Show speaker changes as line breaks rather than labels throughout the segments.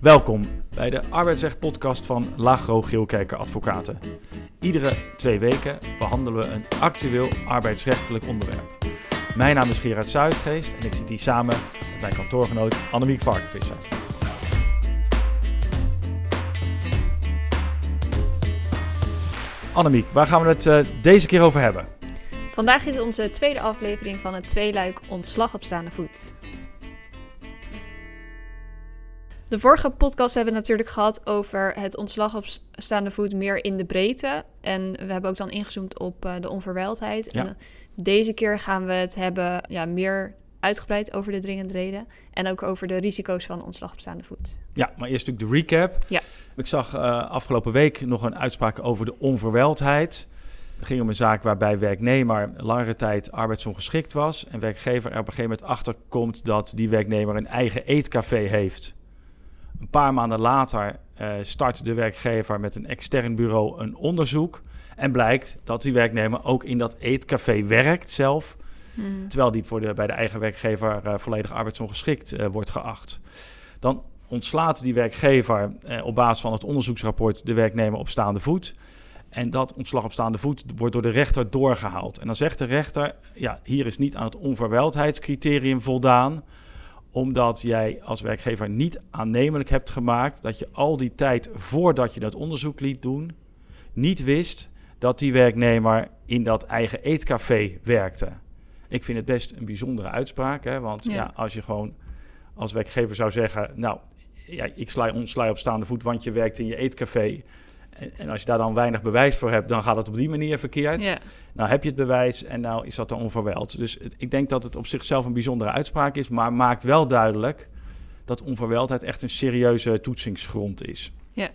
Welkom bij de arbeidsrecht-podcast van Lagro Geelkerker Advocaten. Iedere twee weken behandelen we een actueel arbeidsrechtelijk onderwerp. Mijn naam is Gerard Zuidgeest en ik zit hier samen met mijn kantoorgenoot Annemiek Varkenvisser. Annemiek, waar gaan we het uh, deze keer over hebben?
Vandaag is onze tweede aflevering van het tweeluik ontslag op staande voet. De vorige podcast hebben we natuurlijk gehad over het ontslag op staande voet meer in de breedte. En we hebben ook dan ingezoomd op uh, de onverwijldheid.
Ja.
En uh, deze keer gaan we het hebben ja, meer uitgebreid over de dringende reden. En ook over de risico's van ontslag op staande voet.
Ja, maar eerst natuurlijk de recap.
Ja.
Ik zag uh, afgelopen week nog een uitspraak over de onverwijldheid. Het ging om een zaak waarbij werknemer langere tijd arbeidsongeschikt was. En werkgever er op een gegeven moment achter komt dat die werknemer een eigen eetcafé heeft. Een paar maanden later uh, start de werkgever met een extern bureau een onderzoek. En blijkt dat die werknemer ook in dat eetcafé werkt zelf.
Hmm.
Terwijl die voor de, bij de eigen werkgever uh, volledig arbeidsongeschikt uh, wordt geacht. Dan ontslaat die werkgever op basis van het onderzoeksrapport de werknemer op staande voet. En dat ontslag op staande voet wordt door de rechter doorgehaald. En dan zegt de rechter, ja, hier is niet aan het onverwijldheidscriterium voldaan omdat jij als werkgever niet aannemelijk hebt gemaakt dat je al die tijd voordat je dat onderzoek liet doen, niet wist dat die werknemer in dat eigen eetcafé werkte. Ik vind het best een bijzondere uitspraak, hè? want ja. ja als je gewoon als werkgever zou zeggen, nou, ja, ik sla, ontsla je op staande voet, want je werkt in je eetcafé. En, als je daar dan weinig bewijs voor hebt, dan gaat het op die manier verkeerd. Nou heb je het bewijs en nou is dat dan onverwijld. Dus ik denk dat het op zichzelf een bijzondere uitspraak is, maar maakt wel duidelijk dat onverwijldheid echt een serieuze toetsingsgrond is.
Ja.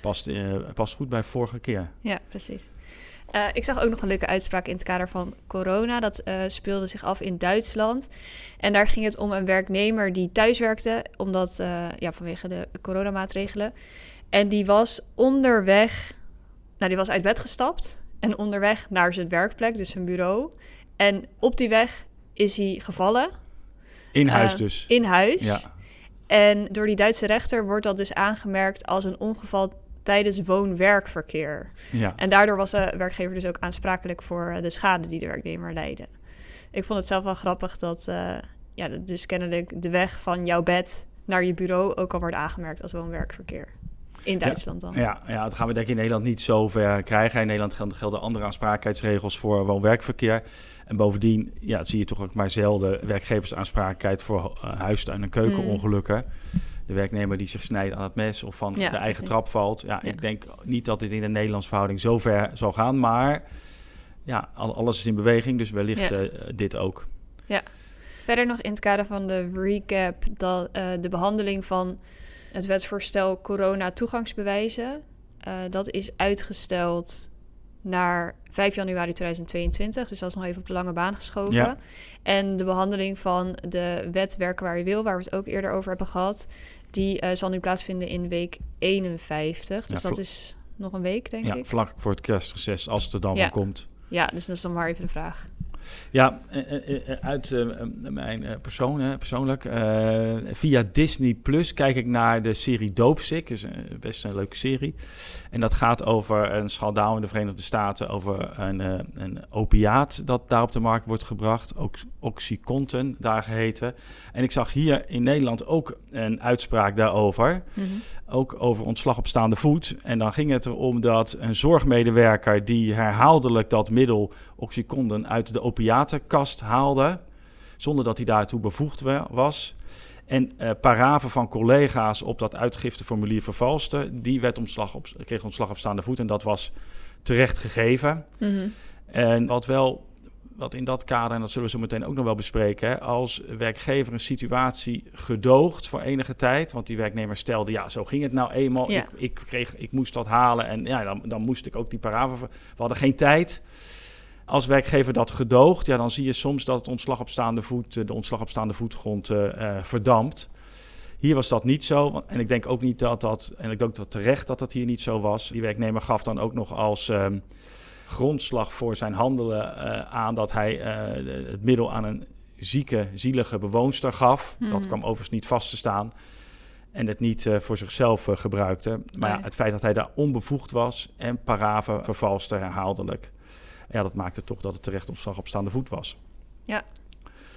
Past, uh, past goed bij vorige keer.
Ja, precies. Uh, ik zag ook nog een leuke uitspraak in het kader van corona. Dat uh, speelde zich af in Duitsland. En daar ging het om een werknemer die thuis werkte, omdat, uh, ja, vanwege de coronamaatregelen. En die was onderweg, nou, die was uit bed gestapt en onderweg naar zijn werkplek, dus zijn bureau. En op die weg is hij gevallen.
In huis dus?
In huis.
Ja.
En door die Duitse rechter wordt dat dus aangemerkt als een ongeval tijdens woon-werkverkeer.
Ja.
En daardoor was de werkgever dus ook aansprakelijk voor de schade die de werknemer leidde. Ik vond het zelf wel grappig dat, uh, ja, dus kennelijk de weg van jouw bed naar je bureau ook al wordt aangemerkt als woon-werkverkeer. In Duitsland dan.
Ja, ja, dat gaan we denk ik in Nederland niet zo ver krijgen. In Nederland gelden andere aansprakelijkheidsregels voor woon-werkverkeer. En bovendien ja, zie je toch ook maar zelden werkgeversaansprakelijkheid voor uh, huistuin- en keukenongelukken. Mm. De werknemer die zich snijdt aan het mes of van
ja,
de eigen trap valt. Ja,
ja,
ik denk niet dat dit in de Nederlandse verhouding zo ver zal gaan. Maar ja, alles is in beweging, dus wellicht uh, dit ook.
Ja. Verder nog in het kader van de recap dat uh, de behandeling van het wetsvoorstel corona toegangsbewijzen. Uh, dat is uitgesteld naar 5 januari 2022. Dus dat is nog even op de lange baan geschoven.
Ja.
En de behandeling van de wet werken waar je wil, waar we het ook eerder over hebben gehad, die uh, zal nu plaatsvinden in week 51. Dus
Ja,
dat is nog een week, denk
Ja,
ik.
vlak voor het kerstreces, als het er dan
Ja.
komt.
Ja, dus dat is dan maar even de vraag.
Ja, eh, eh, eh, uit mijn persoon, persoonlijk, via Disney Plus kijk ik naar de serie Dopesick. is een, best een leuke serie. En dat gaat over een schandaal in de Verenigde Staten over een, een opiaat dat daar op de markt wordt gebracht. Ook Oxycontin, daar geheten. En ik zag hier in Nederland ook een uitspraak daarover.
Mhm.
Ook over ontslag op staande voet. En dan ging het erom dat een zorgmedewerker die herhaaldelijk dat middel Oxycontin uit de opiatenkast haalde, zonder dat hij daartoe bevoegd wa- was. En eh paraven van collega's op dat uitgifteformulier vervalste, die werd ontslag op, kreeg ontslag op staande voet. En dat was terecht gegeven.
Mhm.
En wat wel, wat in dat kader, en dat zullen we zo meteen ook nog wel bespreken, hè, als werkgever een situatie gedoogt voor enige tijd, want die werknemer stelde, ja, zo ging het nou eenmaal,
Ja.
ik, ik, kreeg, ik moest dat halen en ja, dan, dan moest ik ook die paraven, we hadden geen tijd. Als werkgever dat gedoogt, ja, dan zie je soms dat het ontslag op staande voet, eh, de ontslag op staande voetgrond eh, eh, verdampt. Hier was dat niet zo. En ik denk ook niet dat dat, en ik denk dat terecht dat dat hier niet zo was. Die werknemer gaf dan ook nog als ehm, grondslag voor zijn handelen aan dat hij het middel aan een zieke, zielige bewoonster gaf. Dat
Mhm.
kwam overigens niet vast te staan. en het niet uh, voor zichzelf uh, gebruikte. Maar
Nee.
ja, het feit dat hij daar onbevoegd was en paraven vervalste herhaaldelijk. Ja, dat maakte toch dat het terecht ontslag op staande voet was.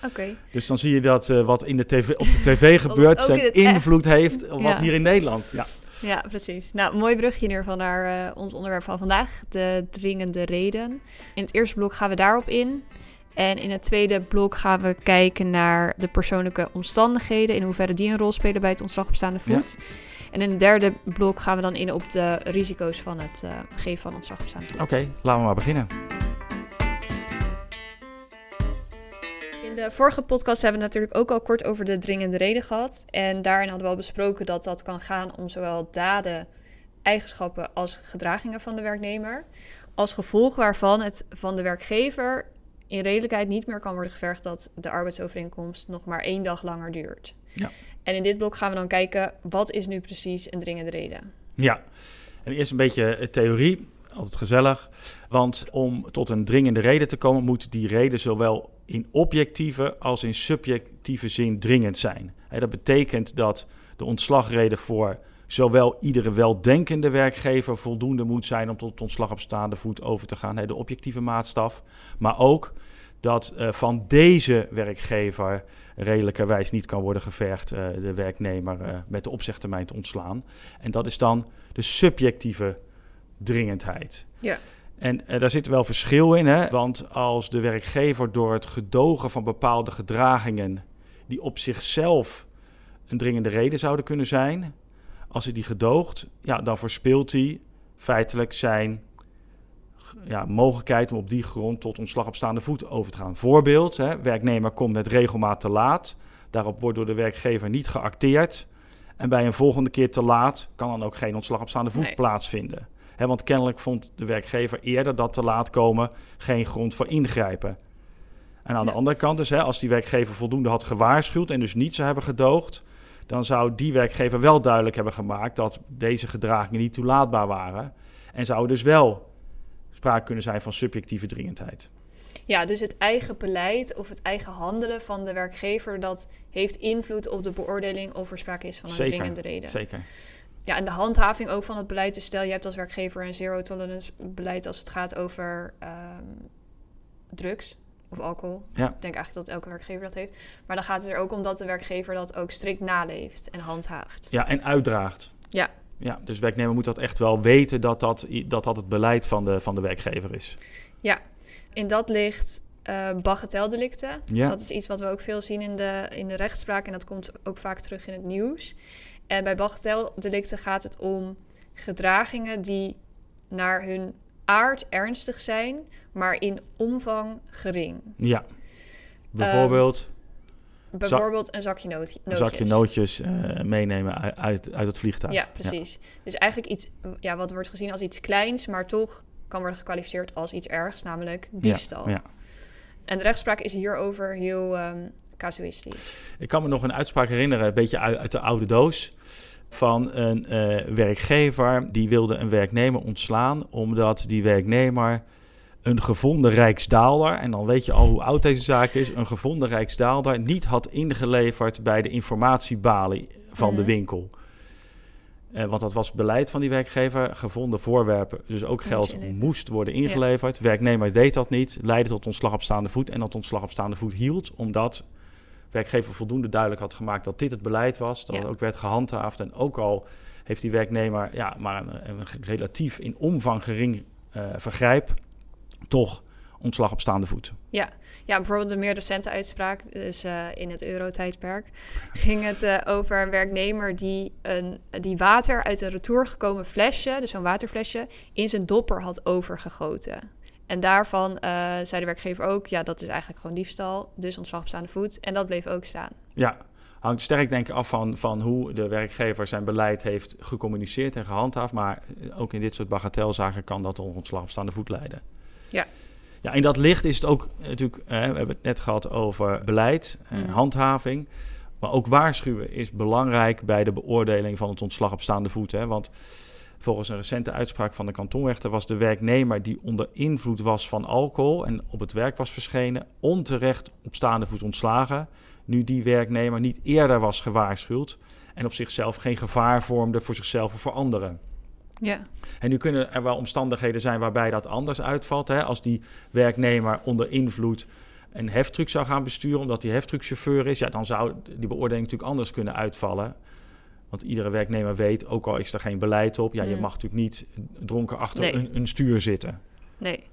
Oké.
Dus dan zie je dat uh, wat in de TV, op de tv gebeurt zijn
het
invloed heeft op wat
Ja.
hier in Nederland. Ja.
Ja, precies. Nou, mooi brugje in ieder geval naar eh, ons onderwerp van vandaag, de dringende reden. In het eerste blok gaan we daarop in. En in het tweede blok gaan we kijken naar de persoonlijke omstandigheden, in hoeverre die een rol spelen bij het ontslag op staande voet. En in het derde blok gaan we dan in op de risico's van het eh, geven van voet.
Oké, laten we maar beginnen.
In de vorige podcast hebben we het natuurlijk ook al kort over de dringende reden gehad. En daarin hadden we al besproken dat dat kan gaan om zowel daden, eigenschappen als gedragingen van de werknemer. Als gevolg waarvan het van de werkgever in redelijkheid niet meer kan worden gevergd dat de arbeidsovereenkomst nog maar één dag langer duurt.
Ja.
En in dit blok gaan we dan kijken, wat is nu precies een dringende reden?
Ja, en eerst een beetje eh, theorie, altijd gezellig. Want om tot een dringende reden te komen, moet die reden zowel in objectieve als in subjectieve zin dringend zijn. Dat betekent dat de ontslagreden voor zowel iedere weldenkende werkgever voldoende moet zijn om tot ontslag op staande voet over te gaan, de objectieve maatstaf. Maar ook dat uh, van deze werkgever redelijkerwijs niet kan worden gevergd uh, de werknemer uh, met de opzegtermijn te ontslaan. En dat is dan de subjectieve dringendheid.
Ja.
En daar zit wel verschil in, hè? want als de werkgever door het gedogen van bepaalde gedragingen die op zichzelf een dringende reden zouden kunnen zijn, als hij die gedoogt, ja, dan verspeelt hij feitelijk zijn ja, mogelijkheid om op die grond tot ontslag op staande voet over te gaan. Voorbeeld, hè, werknemer komt met regelmaat te laat. Daarop wordt door de werkgever niet geacteerd. En bij een volgende keer te laat kan dan ook geen ontslag op staande voet
Nee.
plaatsvinden. Hè, want kennelijk vond de werkgever eerder dat te laat komen geen grond voor ingrijpen. En aan de andere kant dus, hè, als die werkgever voldoende had gewaarschuwd en dus niet zou hebben gedoogd, dan zou die werkgever wel duidelijk hebben gemaakt dat deze gedragingen niet toelaatbaar waren. En zou dus wel sprake kunnen zijn van subjectieve dringendheid.
Ja, dus het eigen beleid of het eigen handelen van de werkgever, dat heeft invloed op de beoordeling of er sprake is van een
Zeker,
dringende reden.
Zeker.
Ja, en de handhaving ook van het beleid. Dus stel, je hebt als werkgever een zero tolerance beleid als het gaat over ehm, drugs of alcohol.
Ja.
Ik denk eigenlijk dat elke werkgever dat heeft. Maar dan gaat het er ook om dat de werkgever dat ook strikt naleeft en handhaaft.
Ja, en uitdraagt.
Ja.
Ja, dus werknemer moet dat echt wel weten dat dat, dat, dat het beleid van de, van de werkgever is.
In dat ligt eh bagateldelicten.
Ja.
Dat is iets wat we ook veel zien in de, in de rechtspraak en dat komt ook vaak terug in het nieuws. En bij bagateldelicten gaat het om gedragingen die naar hun aard ernstig zijn, maar in omvang gering.
Ja. Bijvoorbeeld
Bijvoorbeeld een zakje noot,
een
nootjes.
zakje nootjes eh, meenemen uit- uit, het vliegtuig.
Ja, precies. Dus eigenlijk iets ja, wat wordt gezien als iets kleins, maar toch kan worden gekwalificeerd als iets ergs, namelijk diefstal.
ja.
En de rechtspraak is hierover heel ehm, casuïstisch.
Ik kan me nog een uitspraak herinneren, een beetje uit, uit de oude doos. Van een eh, werkgever die wilde een werknemer ontslaan. omdat die werknemer een gevonden Rijksdaalder. en dan weet je al hoe oud deze zaak is. een gevonden Rijksdaalder niet had ingeleverd bij de informatiebalie van de
Mhm.
winkel. Eh, want dat was beleid van die werkgever. Gevonden voorwerpen, dus ook geld, moest worden ingeleverd. Werknemer deed dat niet, leidde tot ontslag op staande voet. En dat ontslag op staande voet hield, omdat werkgever voldoende duidelijk had gemaakt dat dit het beleid was. Dat
Ja.
het ook werd gehandhaafd. En ook al heeft die werknemer ja, maar een, een relatief in omvang gering eh, vergrijp, toch ontslag op staande voet.
Ja, bijvoorbeeld een meer recente uitspraak, dus eh, in het eurotijdperk, ging het eh, over een werknemer die, een, die water uit een retour gekomen flesje, dus zo'n waterflesje, in zijn dopper had overgegoten. En daarvan eh, zei de werkgever ook, ja, dat is eigenlijk gewoon diefstal, dus ontslag op staande voet. En dat bleef ook staan.
Ja, hangt sterk denk ik af van, van hoe de werkgever zijn beleid heeft gecommuniceerd en gehandhaafd. Maar ook in dit soort bagatelzaken kan dat tot ontslag op staande voet leiden.
Ja.
Ja, in dat licht is het ook natuurlijk, hè, we hebben het net gehad over beleid, eh,
Mhm.
handhaving. Maar ook waarschuwen is belangrijk bij de beoordeling van het ontslag op staande voet. Hè? Want volgens een recente uitspraak van de kantonrechter was de werknemer die onder invloed was van alcohol en op het werk was verschenen, onterecht op staande voet ontslagen. nu die werknemer niet eerder was gewaarschuwd en op zichzelf geen gevaar vormde voor zichzelf of voor anderen.
Ja.
En nu kunnen er wel omstandigheden zijn waarbij dat anders uitvalt. Hè? Als die werknemer onder invloed een heftruck zou gaan besturen, omdat hij heftruckchauffeur is, ja, dan zou die beoordeling natuurlijk anders kunnen uitvallen. Want iedere werknemer weet, ook al is er geen beleid op, ja, je
Mm.
mag natuurlijk niet dronken achter
Nee.
een, een stuur zitten.
Nee.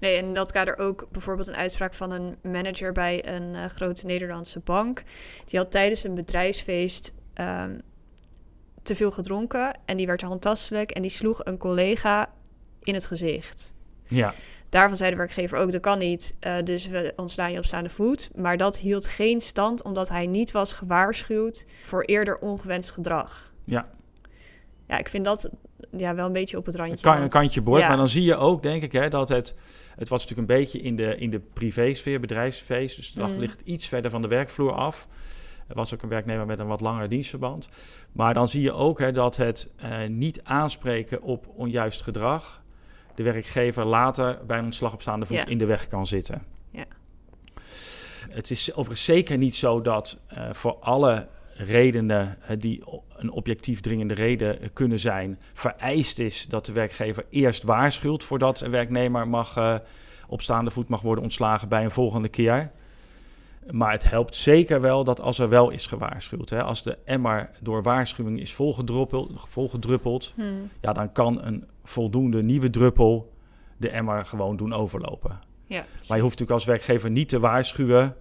Nee, en in dat kader ook bijvoorbeeld een uitspraak van een manager bij een eh, grote Nederlandse bank. Die had tijdens een bedrijfsfeest ehm, te veel gedronken en die werd handtastelijk en die sloeg een collega in het gezicht.
Ja,
Daarvan zei de werkgever ook, dat kan niet, eh, dus we ontslaan je op staande voet. Maar dat hield geen stand omdat hij niet was gewaarschuwd voor eerder ongewenst gedrag.
ja.
Ja, ik vind dat ja, wel een beetje op het randje.
Een, kan, een kantje boord.
ja.
Maar dan zie je ook, denk ik, hè, dat het... Het was natuurlijk een beetje in de, in de privésfeer, bedrijfsfeest. Dus het
Mm.
ligt iets verder van de werkvloer af. Er was ook een werknemer met een wat langer dienstverband. Maar dan zie je ook hè, dat het eh, niet aanspreken op onjuist gedrag... de werkgever later bij een ontslag op staande voet
Ja.
in de weg kan zitten.
Ja.
Het is overigens zeker niet zo dat eh, voor alle redenen die een objectief dringende reden eh, kunnen zijn, vereist is dat de werkgever eerst waarschuwt voordat een werknemer mag, eh, op staande voet mag worden ontslagen bij een volgende keer. Maar het helpt zeker wel dat als er wel is gewaarschuwd, hè, als de emmer door waarschuwing is volgedruppeld,
Hmm,
ja, dan kan een voldoende nieuwe druppel de emmer gewoon doen overlopen.
ja,
Maar je hoeft natuurlijk als werkgever niet te waarschuwen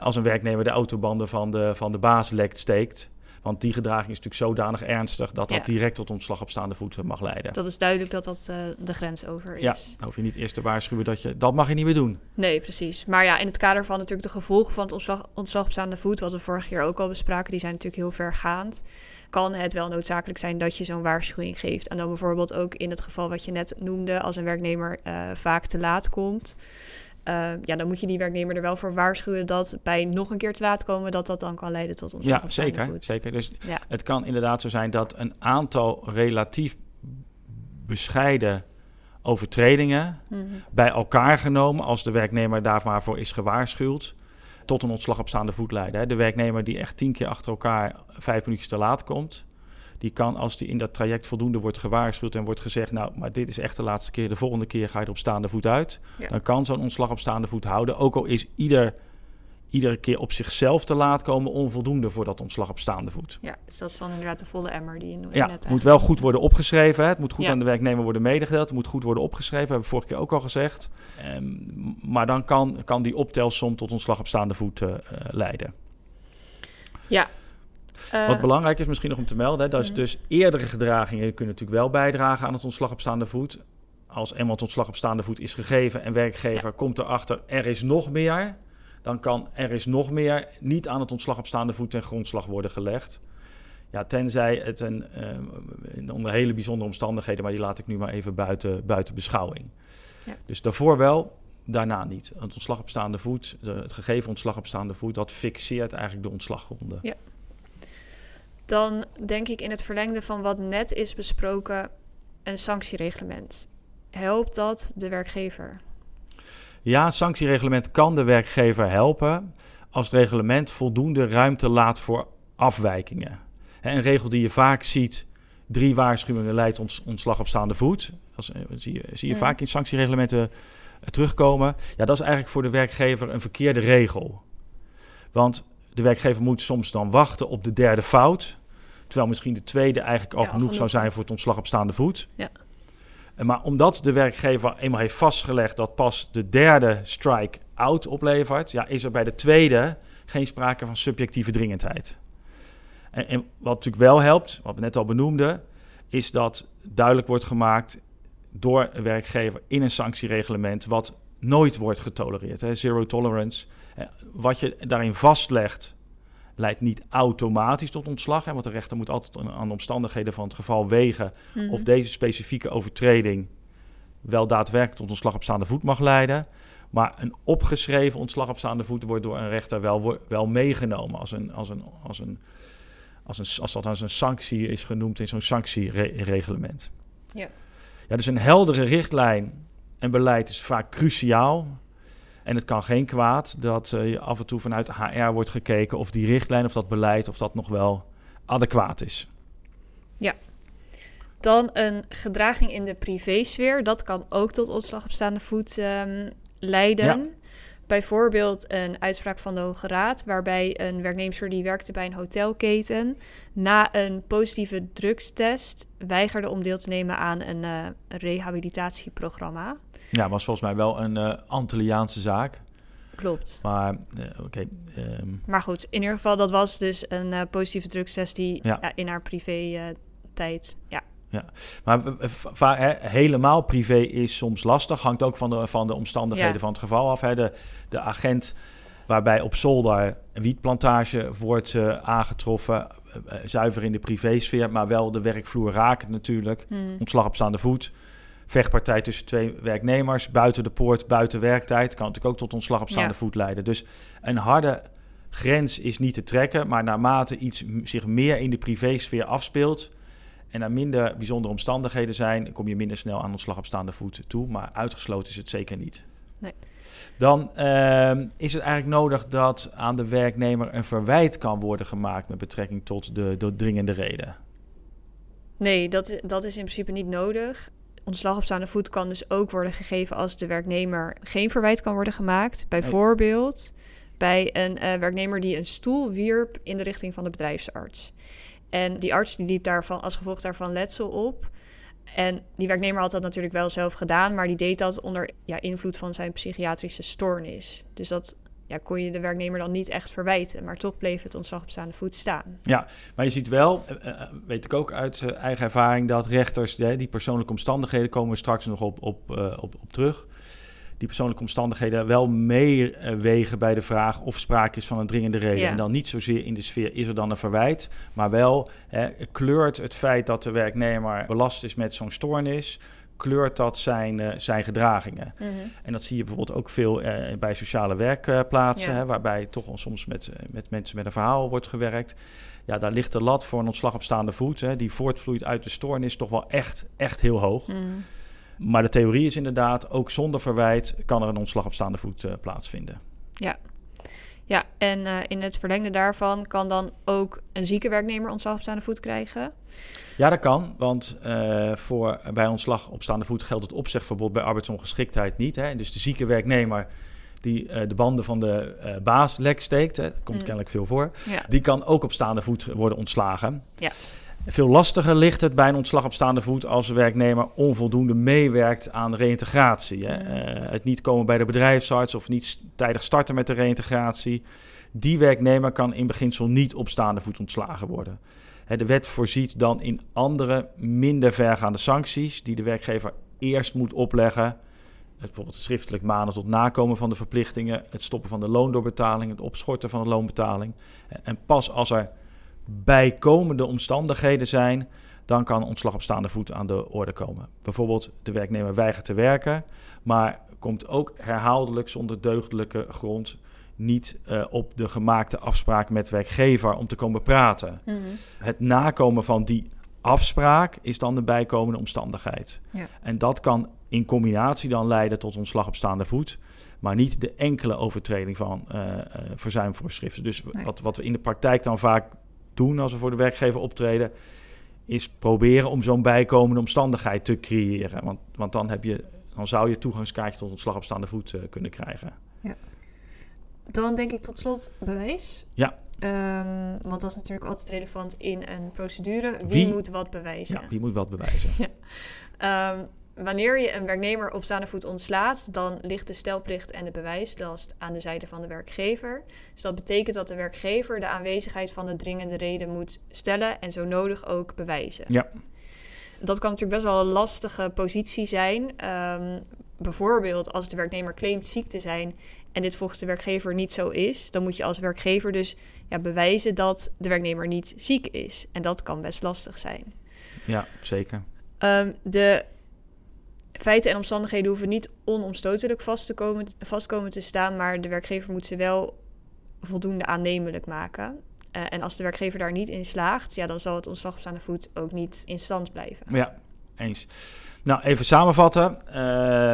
als een werknemer de autobanden van de, van de baas lekt steekt. Want die gedraging is natuurlijk zodanig ernstig dat dat
Ja.
direct tot ontslag op staande voet mag leiden.
dat is duidelijk dat dat eh, de grens over is.
Ja, dan hoef je niet eerst te waarschuwen dat je dat mag je niet meer doen.
Nee, precies. Maar ja, in het kader van natuurlijk de gevolgen van het ontslag, ontslag op staande voet, wat we vorig jaar ook al bespraken, die zijn natuurlijk heel vergaand. Kan het wel noodzakelijk zijn dat je zo'n waarschuwing geeft. En dan bijvoorbeeld ook in het geval wat je net noemde, als een werknemer eh, vaak te laat komt. Eh, ja, dan moet je die werknemer er wel voor waarschuwen dat bij nog een keer te laat komen, dat dat dan kan leiden tot ontslag
Ja, zeker, zeker. Dus
Ja.
het kan inderdaad zo zijn dat een aantal relatief bescheiden overtredingen
Mhm.
bij elkaar genomen, als de werknemer daarvoor is gewaarschuwd, tot een ontslag op staande voet leiden. De werknemer die echt tien keer achter elkaar vijf minuutjes te laat komt, die kan als die in dat traject voldoende wordt gewaarschuwd en wordt gezegd, nou, maar dit is echt de laatste keer, de volgende keer ga je er op staande voet uit,
Ja.
dan kan zo'n ontslag op staande voet houden, ook al is ieder, iedere keer op zichzelf te laat komen onvoldoende voor dat ontslag op staande voet.
Ja, dus dat is dan inderdaad de volle emmer die je no-
Ja,
net
het moet wel goed worden opgeschreven. Hè. Het moet goed
Ja.
aan de werknemer worden medegedeeld. Het moet goed worden opgeschreven. hebben we vorige keer ook al gezegd. Ehm, maar dan kan, kan die optelsom tot ontslag op staande voet eh, eh, leiden.
Eh,
Wat belangrijk is misschien nog om te melden... Hè, dat is
Mhm.
dus eerdere gedragingen kunnen natuurlijk wel bijdragen aan het ontslag op staande voet. Als eenmaal het ontslag op staande voet is gegeven... en werkgever komt erachter, er is nog meer... dan kan er is nog meer niet aan het ontslag op staande voet ten grondslag worden gelegd. Ja, tenzij het een, eh, onder hele bijzondere omstandigheden, maar die laat ik nu maar even buiten, buiten beschouwing.
Ja.
Dus daarvoor wel, daarna niet. Het ontslag op staande voet, het gegeven ontslag op staande voet, dat fixeert eigenlijk de ontslaggronden.
Dan denk ik in het verlengde van wat net is besproken, een sanctiereglement. Helpt dat de werkgever?
Ja, een sanctiereglement kan de werkgever helpen als het reglement voldoende ruimte laat voor afwijkingen. Een regel die je vaak ziet, drie waarschuwingen leidt ons, ontslag op staande voet. Dat eh, zie je, zie je
Ja.
vaak in sanctiereglementen eh, terugkomen. Ja, dat is eigenlijk voor de werkgever een verkeerde regel. Want de werkgever moet soms dan wachten op de derde fout. Terwijl misschien de tweede eigenlijk al
Ja,
genoeg zou zijn voor het ontslag op staande voet.
Ja.
En Maar omdat de werkgever eenmaal heeft vastgelegd dat pas de derde strike-out oplevert, ja, is er bij de tweede geen sprake van subjectieve dringendheid. En, en wat natuurlijk wel helpt, wat we net al benoemden, is dat duidelijk wordt gemaakt door een werkgever in een sanctiereglement wat nooit wordt getolereerd. Hè, zero tolerance. Eh, Wat je daarin vastlegt, leidt niet automatisch tot ontslag. Hè, want de rechter moet altijd aan de omstandigheden van het geval wegen
Mhm.
of deze specifieke overtreding wel daadwerkelijk tot ontslag op staande voet mag leiden. Maar een opgeschreven ontslag op staande voet wordt door een rechter wel, wel meegenomen als, een, als, een, als, een, als, een, als dat als een sanctie is genoemd in zo'n sanctiereglement.
Ja.
ja, dus een heldere richtlijn en beleid is vaak cruciaal. En het kan geen kwaad dat uh, af en toe vanuit HR wordt gekeken of die richtlijn of dat beleid of dat nog wel adequaat is.
Ja. Dan een gedraging in de privésfeer. Dat kan ook tot ontslag op staande voet um, leiden. Ja. Bijvoorbeeld een uitspraak van de Hoge Raad, waarbij een werknemer die werkte bij een hotelketen na een positieve drugstest weigerde om deel te nemen aan een uh, rehabilitatieprogramma.
Ja, was volgens mij wel een uh, Antilliaanse zaak.
Klopt.
Maar, uh, oké. Um...
Maar goed, in ieder geval, dat was dus een uh, positieve drugstest die ja. Ja, in haar privé tijd ja,
ja. Maar helemaal privé is soms lastig. Hangt ook van de, van de omstandigheden van het geval af. Hè. De, de agent waarbij op zolder een wietplantage wordt uh, aangetroffen. Uh, zuiver in de privésfeer, maar wel de werkvloer raakt natuurlijk. Hmm. Ontslag op staande voet. Vechtpartij tussen twee werknemers. Buiten de poort, buiten werktijd. Kan natuurlijk ook tot ontslag op staande voet leiden. Dus een harde grens is niet te trekken. Maar naarmate iets zich meer in de privésfeer afspeelt en er minder bijzondere omstandigheden zijn, kom je minder snel aan ontslag op staande voet toe. Maar uitgesloten is het zeker niet.
Nee.
Dan uh, is het eigenlijk nodig dat aan de werknemer een verwijt kan worden gemaakt met betrekking tot de, de dringende reden.
Nee, dat, dat is in principe niet nodig. Ontslag op staande voet kan dus ook worden gegeven als de werknemer geen verwijt kan worden gemaakt. Bijvoorbeeld bij een uh, werknemer die een stoel wierp in de richting van de bedrijfsarts. En die arts die liep daarvan, als gevolg daarvan letsel op. En die werknemer had dat natuurlijk wel zelf gedaan, maar die deed dat onder ja, invloed van zijn psychiatrische stoornis. Dus dat ja, kon je de werknemer dan niet echt verwijten, maar toch bleef het ontslag op staande voet staan.
Ja, maar je ziet wel, uh, weet ik ook uit eigen ervaring, dat rechters, die persoonlijke omstandigheden komen we straks nog op, op, op, op terug die persoonlijke omstandigheden wel meewegen bij de vraag of sprake is van een dringende reden. En dan niet zozeer in de sfeer is er dan een verwijt, maar wel hè, kleurt het feit dat de werknemer belast is met zo'n stoornis kleurt dat zijn, uh, zijn gedragingen. Mhm. En dat zie je bijvoorbeeld ook veel uh, bij sociale werkplaatsen, hè, waarbij toch soms met, uh, met mensen met een verhaal wordt gewerkt. Ja, daar ligt de lat voor een ontslag op staande voet, hè, die voortvloeit uit de stoornis, toch wel echt, echt heel hoog. Mhm. Maar de theorie is inderdaad, ook zonder verwijt kan er een ontslag op staande voet uh, plaatsvinden.
Ja. Ja, en uh, in het verlengde daarvan kan dan ook een zieke werknemer ontslag op staande voet krijgen?
Ja, dat kan, want uh, voor, bij ontslag op staande voet geldt het opzegverbod bij arbeidsongeschiktheid niet. Hè? Dus de zieke werknemer die uh, de banden van de uh, baas lek steekt, hè, komt mm. kennelijk veel voor, ja. die kan ook op staande voet worden ontslagen.
Ja.
Veel lastiger ligt het bij een ontslag op staande voet als de werknemer onvoldoende meewerkt aan reïntegratie. Hè. Uh, het niet komen bij de bedrijfsarts of niet tijdig starten met de reïntegratie. Die werknemer kan in beginsel niet op staande voet ontslagen worden. Hè, de wet voorziet dan in andere, minder vergaande sancties die de werkgever eerst moet opleggen. Bijvoorbeeld schriftelijk manen tot nakomen van de verplichtingen, het stoppen van de loondoorbetaling, het opschorten van de loonbetaling. En pas als er bijkomende omstandigheden zijn, dan kan ontslag op staande voet aan de orde komen. Bijvoorbeeld de werknemer weigert te werken, maar komt ook herhaaldelijk zonder deugdelijke grond niet uh, op de gemaakte afspraak met werkgever om te komen praten. Mm -hmm. Het nakomen van die afspraak is dan de bijkomende omstandigheid.
Ja.
En dat kan in combinatie dan leiden tot ontslag op staande voet, maar niet de enkele overtreding van uh, uh, verzuimvoorschriften. Dus nee. wat, wat we in de praktijk dan vaak doen als we voor de werkgever optreden, is proberen om zo'n bijkomende omstandigheid te creëren. Want, want dan, heb je, dan zou je toegangskaartje tot ontslag op staande voet uh, kunnen krijgen.
Ja. Dan denk ik tot slot bewijs.
Ja.
Um, want dat is natuurlijk altijd relevant in een procedure. Wie, wie moet wat bewijzen?
Ja, wie moet wat bewijzen?
ja. Um, wanneer je een werknemer op staande voet ontslaat, dan ligt de stelplicht en de bewijslast aan de zijde van de werkgever. Dus dat betekent dat de werkgever de aanwezigheid van de dringende reden moet stellen en zo nodig ook bewijzen.
Ja.
Dat kan natuurlijk best wel een lastige positie zijn. Um, bijvoorbeeld als de werknemer claimt ziek te zijn en dit volgens de werkgever niet zo is, dan moet je als werkgever dus ja, bewijzen dat de werknemer niet ziek is. En dat kan best lastig zijn.
Ja, zeker.
Um, de feiten en omstandigheden hoeven niet onomstotelijk vast te komen, vast komen te staan, maar de werkgever moet ze wel voldoende aannemelijk maken. Uh, en als de werkgever daar niet in slaagt, ja, dan zal het ontslag op staande voet ook niet in stand blijven.
Ja, eens. Nou, even samenvatten. Uh,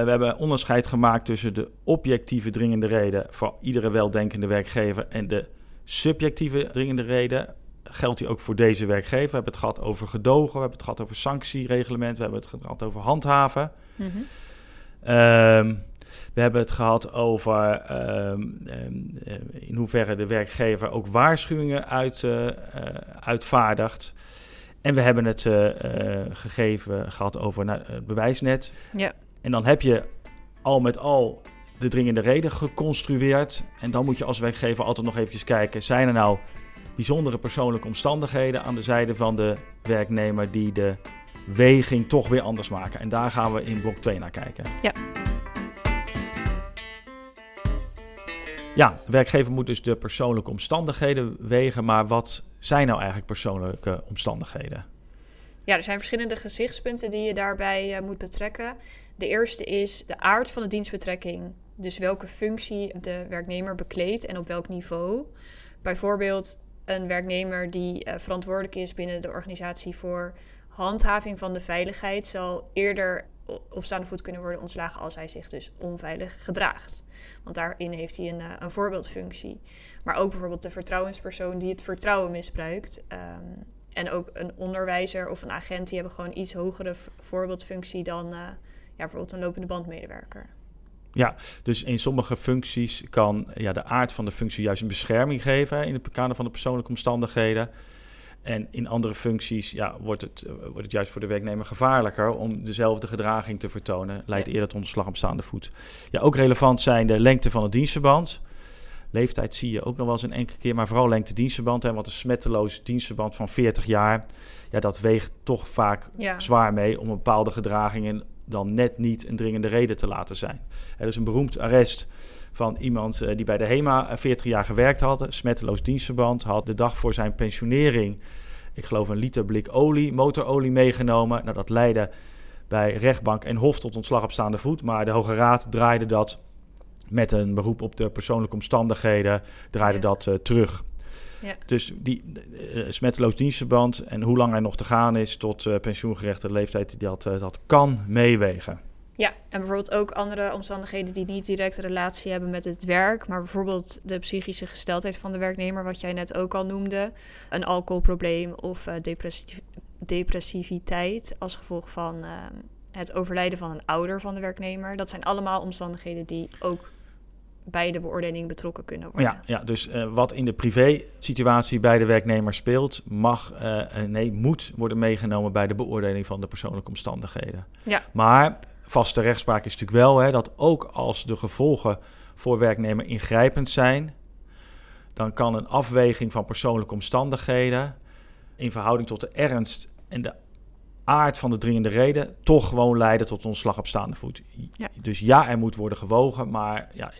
we hebben onderscheid gemaakt tussen de objectieve dringende reden voor iedere weldenkende werkgever en de subjectieve dringende reden. Geldt die ook voor deze werkgever? We hebben het gehad over gedogen, we hebben het gehad over sanctiereglement, we hebben het gehad over handhaven. Mm we hebben het gehad over ehm, ehm, in hoeverre de werkgever ook waarschuwingen uit, uh, uitvaardigt. En we hebben het uh, gegeven gehad over het bewijsnet. Ja. En dan heb je al met al de dringende reden geconstrueerd. En dan moet je als werkgever altijd nog eventjes kijken: zijn er nou bijzondere persoonlijke omstandigheden aan de zijde van de werknemer die de weging toch weer anders maken? En daar gaan we in blok 2 naar kijken.
Ja.
Ja, de werkgever moet dus de persoonlijke omstandigheden wegen. Maar wat zijn nou eigenlijk persoonlijke omstandigheden?
Ja, er zijn verschillende gezichtspunten die je daarbij uh, moet betrekken. De eerste is de aard van de dienstbetrekking. Dus welke functie de werknemer bekleedt en op welk niveau. Bijvoorbeeld een werknemer die uh, verantwoordelijk is binnen de organisatie voor handhaving van de veiligheid zal eerder op staande voet kunnen worden ontslagen als hij zich dus onveilig gedraagt. Want daarin heeft hij een, uh, een voorbeeldfunctie. Maar ook bijvoorbeeld de vertrouwenspersoon die het vertrouwen misbruikt. Um, en ook een onderwijzer of een agent, die hebben gewoon iets hogere voorbeeldfunctie dan uh, ja, bijvoorbeeld een lopende bandmedewerker.
Ja, dus in sommige functies kan ja, de aard van de functie juist een bescherming geven in het kader van de persoonlijke omstandigheden. En in andere functies ja, wordt, het, eh, wordt het juist voor de werknemer gevaarlijker om dezelfde gedraging te vertonen. Leidt eerder tot ontslag op staande voet. Ja, ook relevant zijn de lengte van het dienstverband. Leeftijd zie je ook nog wel eens een enkele keer, maar vooral lengte dienstverband. Hè, want een smetteloos dienstverband van 40 jaar, ja, dat weegt toch vaak zwaar mee om bepaalde gedragingen dan net niet een dringende reden te laten zijn. Er is een beroemd arrest van iemand uh, die bij de HEMA 40 jaar gewerkt had, smetteloos dienstverband, had de dag voor zijn pensionering, ik geloof een liter blik olie, motorolie meegenomen. Nou, dat leidde bij rechtbank en hof tot ontslag op staande voet, maar de Hoge Raad draaide dat met een beroep op de persoonlijke omstandigheden, draaide dat uh, terug. Ja. Dus die uh, smetteloos dienstverband en hoe lang er nog te gaan is tot uh, pensioengerechte leeftijd, dat, dat kan meewegen.
Ja, en bijvoorbeeld ook andere omstandigheden die niet direct relatie hebben met het werk, maar bijvoorbeeld de psychische gesteldheid van de werknemer, wat jij net ook al noemde, een alcoholprobleem of uh, depressiviteit als gevolg van uh, het overlijden van een ouder van de werknemer. Dat zijn allemaal omstandigheden die ook bij de beoordeling betrokken kunnen worden.
Ja, ja dus uh, wat in de privé-situatie bij de werknemer speelt, mag, uh, nee, moet worden meegenomen bij de beoordeling van de persoonlijke omstandigheden.
Ja.
Maar vaste rechtspraak is natuurlijk wel hè, dat ook als de gevolgen voor werknemer ingrijpend zijn, dan kan een afweging van persoonlijke omstandigheden in verhouding tot de ernst en de aard van de dringende reden toch gewoon leiden tot ontslag op staande voet. Ja. Dus ja, er moet worden gewogen, maar ja,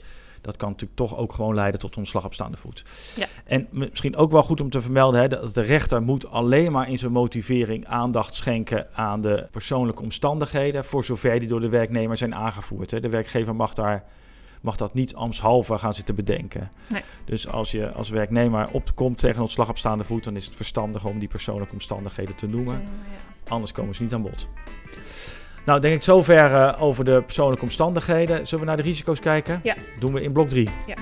dat kan natuurlijk toch ook gewoon leiden tot ontslag op staande voet.
Ja.
En misschien ook wel goed om te vermelden hè, dat de rechter moet alleen maar in zijn motivering aandacht schenken aan de persoonlijke omstandigheden, voor zover die door de werknemer zijn aangevoerd. Hè. De werkgever mag daar mag dat niet ambtshalve gaan zitten bedenken.
Nee.
Dus als je als werknemer opkomt tegen ontslag op staande voet, dan is het verstandig om die persoonlijke omstandigheden te noemen. Anders komen ze niet aan bod. Nou, denk ik zover uh, over de persoonlijke omstandigheden. Zullen we naar de risico's kijken?
Ja.
Doen we in blok 3.
Ja.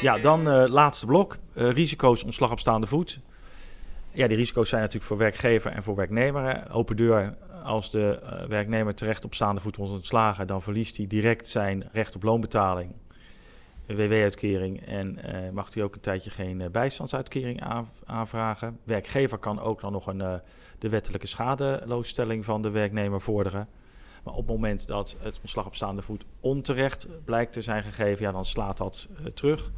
Ja, dan uh, laatste blok. Uh, risico's ontslag op staande voet. Ja, die risico's zijn natuurlijk voor werkgever en voor werknemer. Open deur, als de werknemer terecht op staande voet wordt ontslagen... dan verliest hij direct zijn recht op loonbetaling, WW-uitkering... en mag hij ook een tijdje geen bijstandsuitkering aanvragen. Werkgever kan ook dan nog een de wettelijke schadeloosstelling van de werknemer vorderen. Maar op het moment dat het ontslag op staande voet onterecht blijkt te zijn gegeven, ja, dan slaat dat terug.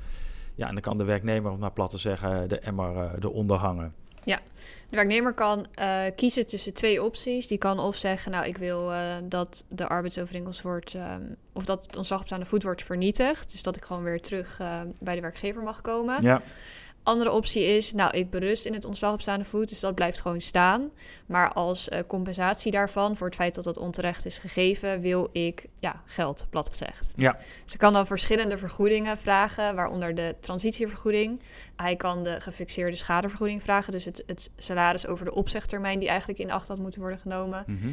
Ja, en dan kan de werknemer, om maar plat te zeggen, de emmer eronder hangen.
Ja, de werknemer kan uh, kiezen tussen twee opties. Die kan of zeggen, nou, ik wil dat de arbeidsovereenkomst wordt, um, of dat het ontslag op voet wordt vernietigd. Dus dat ik gewoon weer terug bij de werkgever mag komen.
Ja.
Andere optie is, nou, ik berust in het ontslag op staande voet, dus dat blijft gewoon staan. Maar als uh, compensatie daarvan, voor het feit dat dat onterecht is gegeven, wil ik ja, geld, plat gezegd.
Ja.
Ze kan dan verschillende vergoedingen vragen, waaronder de transitievergoeding. Hij kan de gefixeerde schadevergoeding vragen, dus het, het salaris over de opzegtermijn die eigenlijk in acht had moeten worden genomen.
Mhm.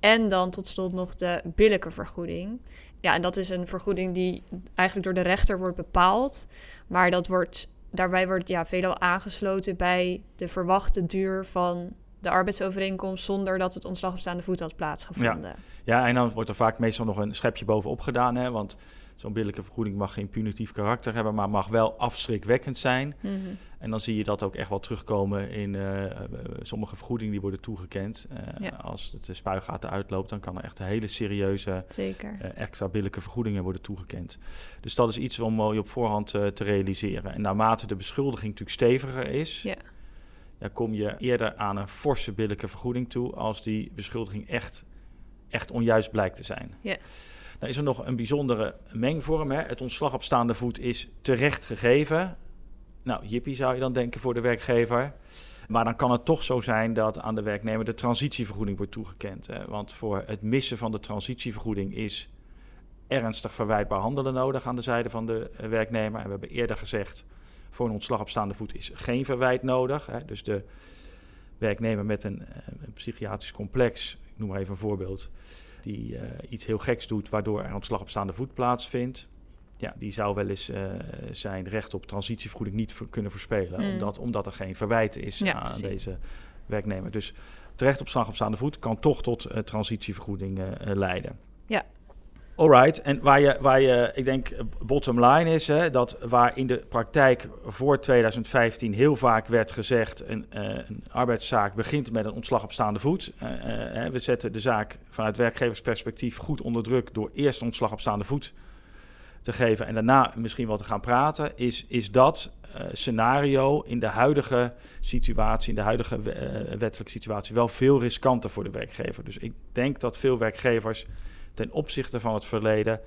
En dan tot slot nog de billijke vergoeding. Ja, en dat is een vergoeding die eigenlijk door de rechter wordt bepaald. Maar dat wordt, daarbij wordt ja, veelal aangesloten bij de verwachte duur van de arbeidsovereenkomst zonder dat het ontslag op staande voet had plaatsgevonden.
Ja, en dan wordt er vaak meestal nog een schepje bovenop gedaan. Hè? Want zo'n billijke vergoeding mag geen punitief karakter hebben, maar mag wel afschrikwekkend zijn.
Mhm.
En dan zie je dat ook echt wel terugkomen in eh, sommige vergoedingen die worden toegekend. Eh,
Ja.
Als het de spuigaten uitloopt, dan kan er echt hele serieuze
Zeker.
eh, extra billijke vergoedingen worden toegekend. Dus dat is iets om mooi op voorhand te realiseren. En naarmate de beschuldiging natuurlijk steviger is,
Ja.
dan kom je eerder aan een forse billijke vergoeding toe als die beschuldiging echt, echt onjuist blijkt te zijn.
Ja.
Dan is er nog een bijzondere mengvorm. Hè? Het ontslag op staande voet is terecht gegeven. Nou, jippie zou je dan denken voor de werkgever. Maar dan kan het toch zo zijn dat aan de werknemer de transitievergoeding wordt toegekend. Hè? Want voor het missen van de transitievergoeding is ernstig verwijtbaar handelen nodig aan de zijde van de eh, werknemer. En we hebben eerder gezegd, voor een ontslag op staande voet is geen verwijt nodig. Hè? Dus de werknemer met een, eh, een psychiatrisch complex, ik noem maar even een voorbeeld, die eh, iets heel geks doet waardoor er ontslag op staande voet plaatsvindt. Ja, die zou wel eens eh, zijn recht op transitievergoeding niet kunnen verspelen,
Mm.
omdat, omdat er geen verwijt is
Ja,
aan
precies.
deze werknemer. Dus terecht op slag op staande voet kan toch tot eh, transitievergoeding leiden.
Ja.
Alright, en waar je, waar je, ik denk, bottom line is, hè, dat waar in de praktijk voor 2015 heel vaak werd gezegd, een, eh, een arbeidszaak begint met een ontslag op staande voet. Eh, eh, we zetten de zaak vanuit werkgeversperspectief goed onder druk door eerst ontslag op staande voet te geven en daarna misschien wel te gaan praten, is, is dat scenario in de huidige situatie, in de huidige we- wettelijke situatie, wel veel riskanter voor de werkgever. Dus ik denk dat veel werkgevers ten opzichte van het verleden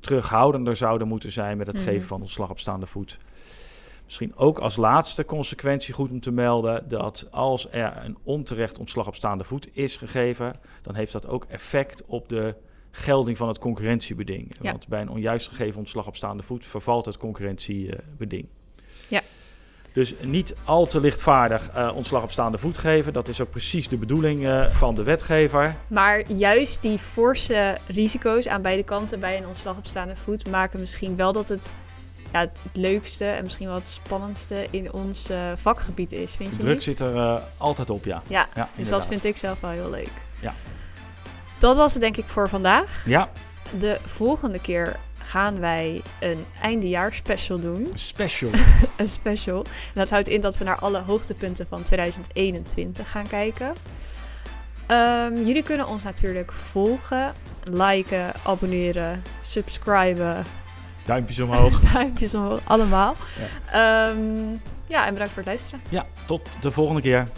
terughoudender zouden moeten zijn met het
Mhm.
geven van ontslag op staande voet. Misschien ook als laatste consequentie goed om te melden dat als er een onterecht ontslag op staande voet is gegeven, dan heeft dat ook effect op de gelding van het concurrentiebeding.
Ja.
Want bij een onjuist gegeven ontslag op staande voet vervalt het concurrentiebeding.
Ja.
Dus niet al te lichtvaardig eh, ontslag op staande voet geven. Dat is ook precies de bedoeling eh, van de wetgever.
Maar juist die forse risico's aan beide kanten bij een ontslag op staande voet maken misschien wel dat het ja, het leukste en misschien wel het spannendste in ons eh, vakgebied is, vind je
De druk
niet?
zit er altijd op, ja.
Ja,
ja
dus dat vind ik zelf wel heel leuk.
Ja.
Dat was het denk ik voor vandaag.
Ja,
De volgende keer gaan wij een eindejaars special doen.
special.
Een special. En dat houdt in dat we naar alle hoogtepunten van 2021 gaan kijken. Ehm, jullie kunnen ons natuurlijk volgen, liken, abonneren, subscriben,
Duimpjes omhoog.
duimpjes omhoog, allemaal. Ehm, ja, en bedankt voor het luisteren.
Ja, tot de volgende keer.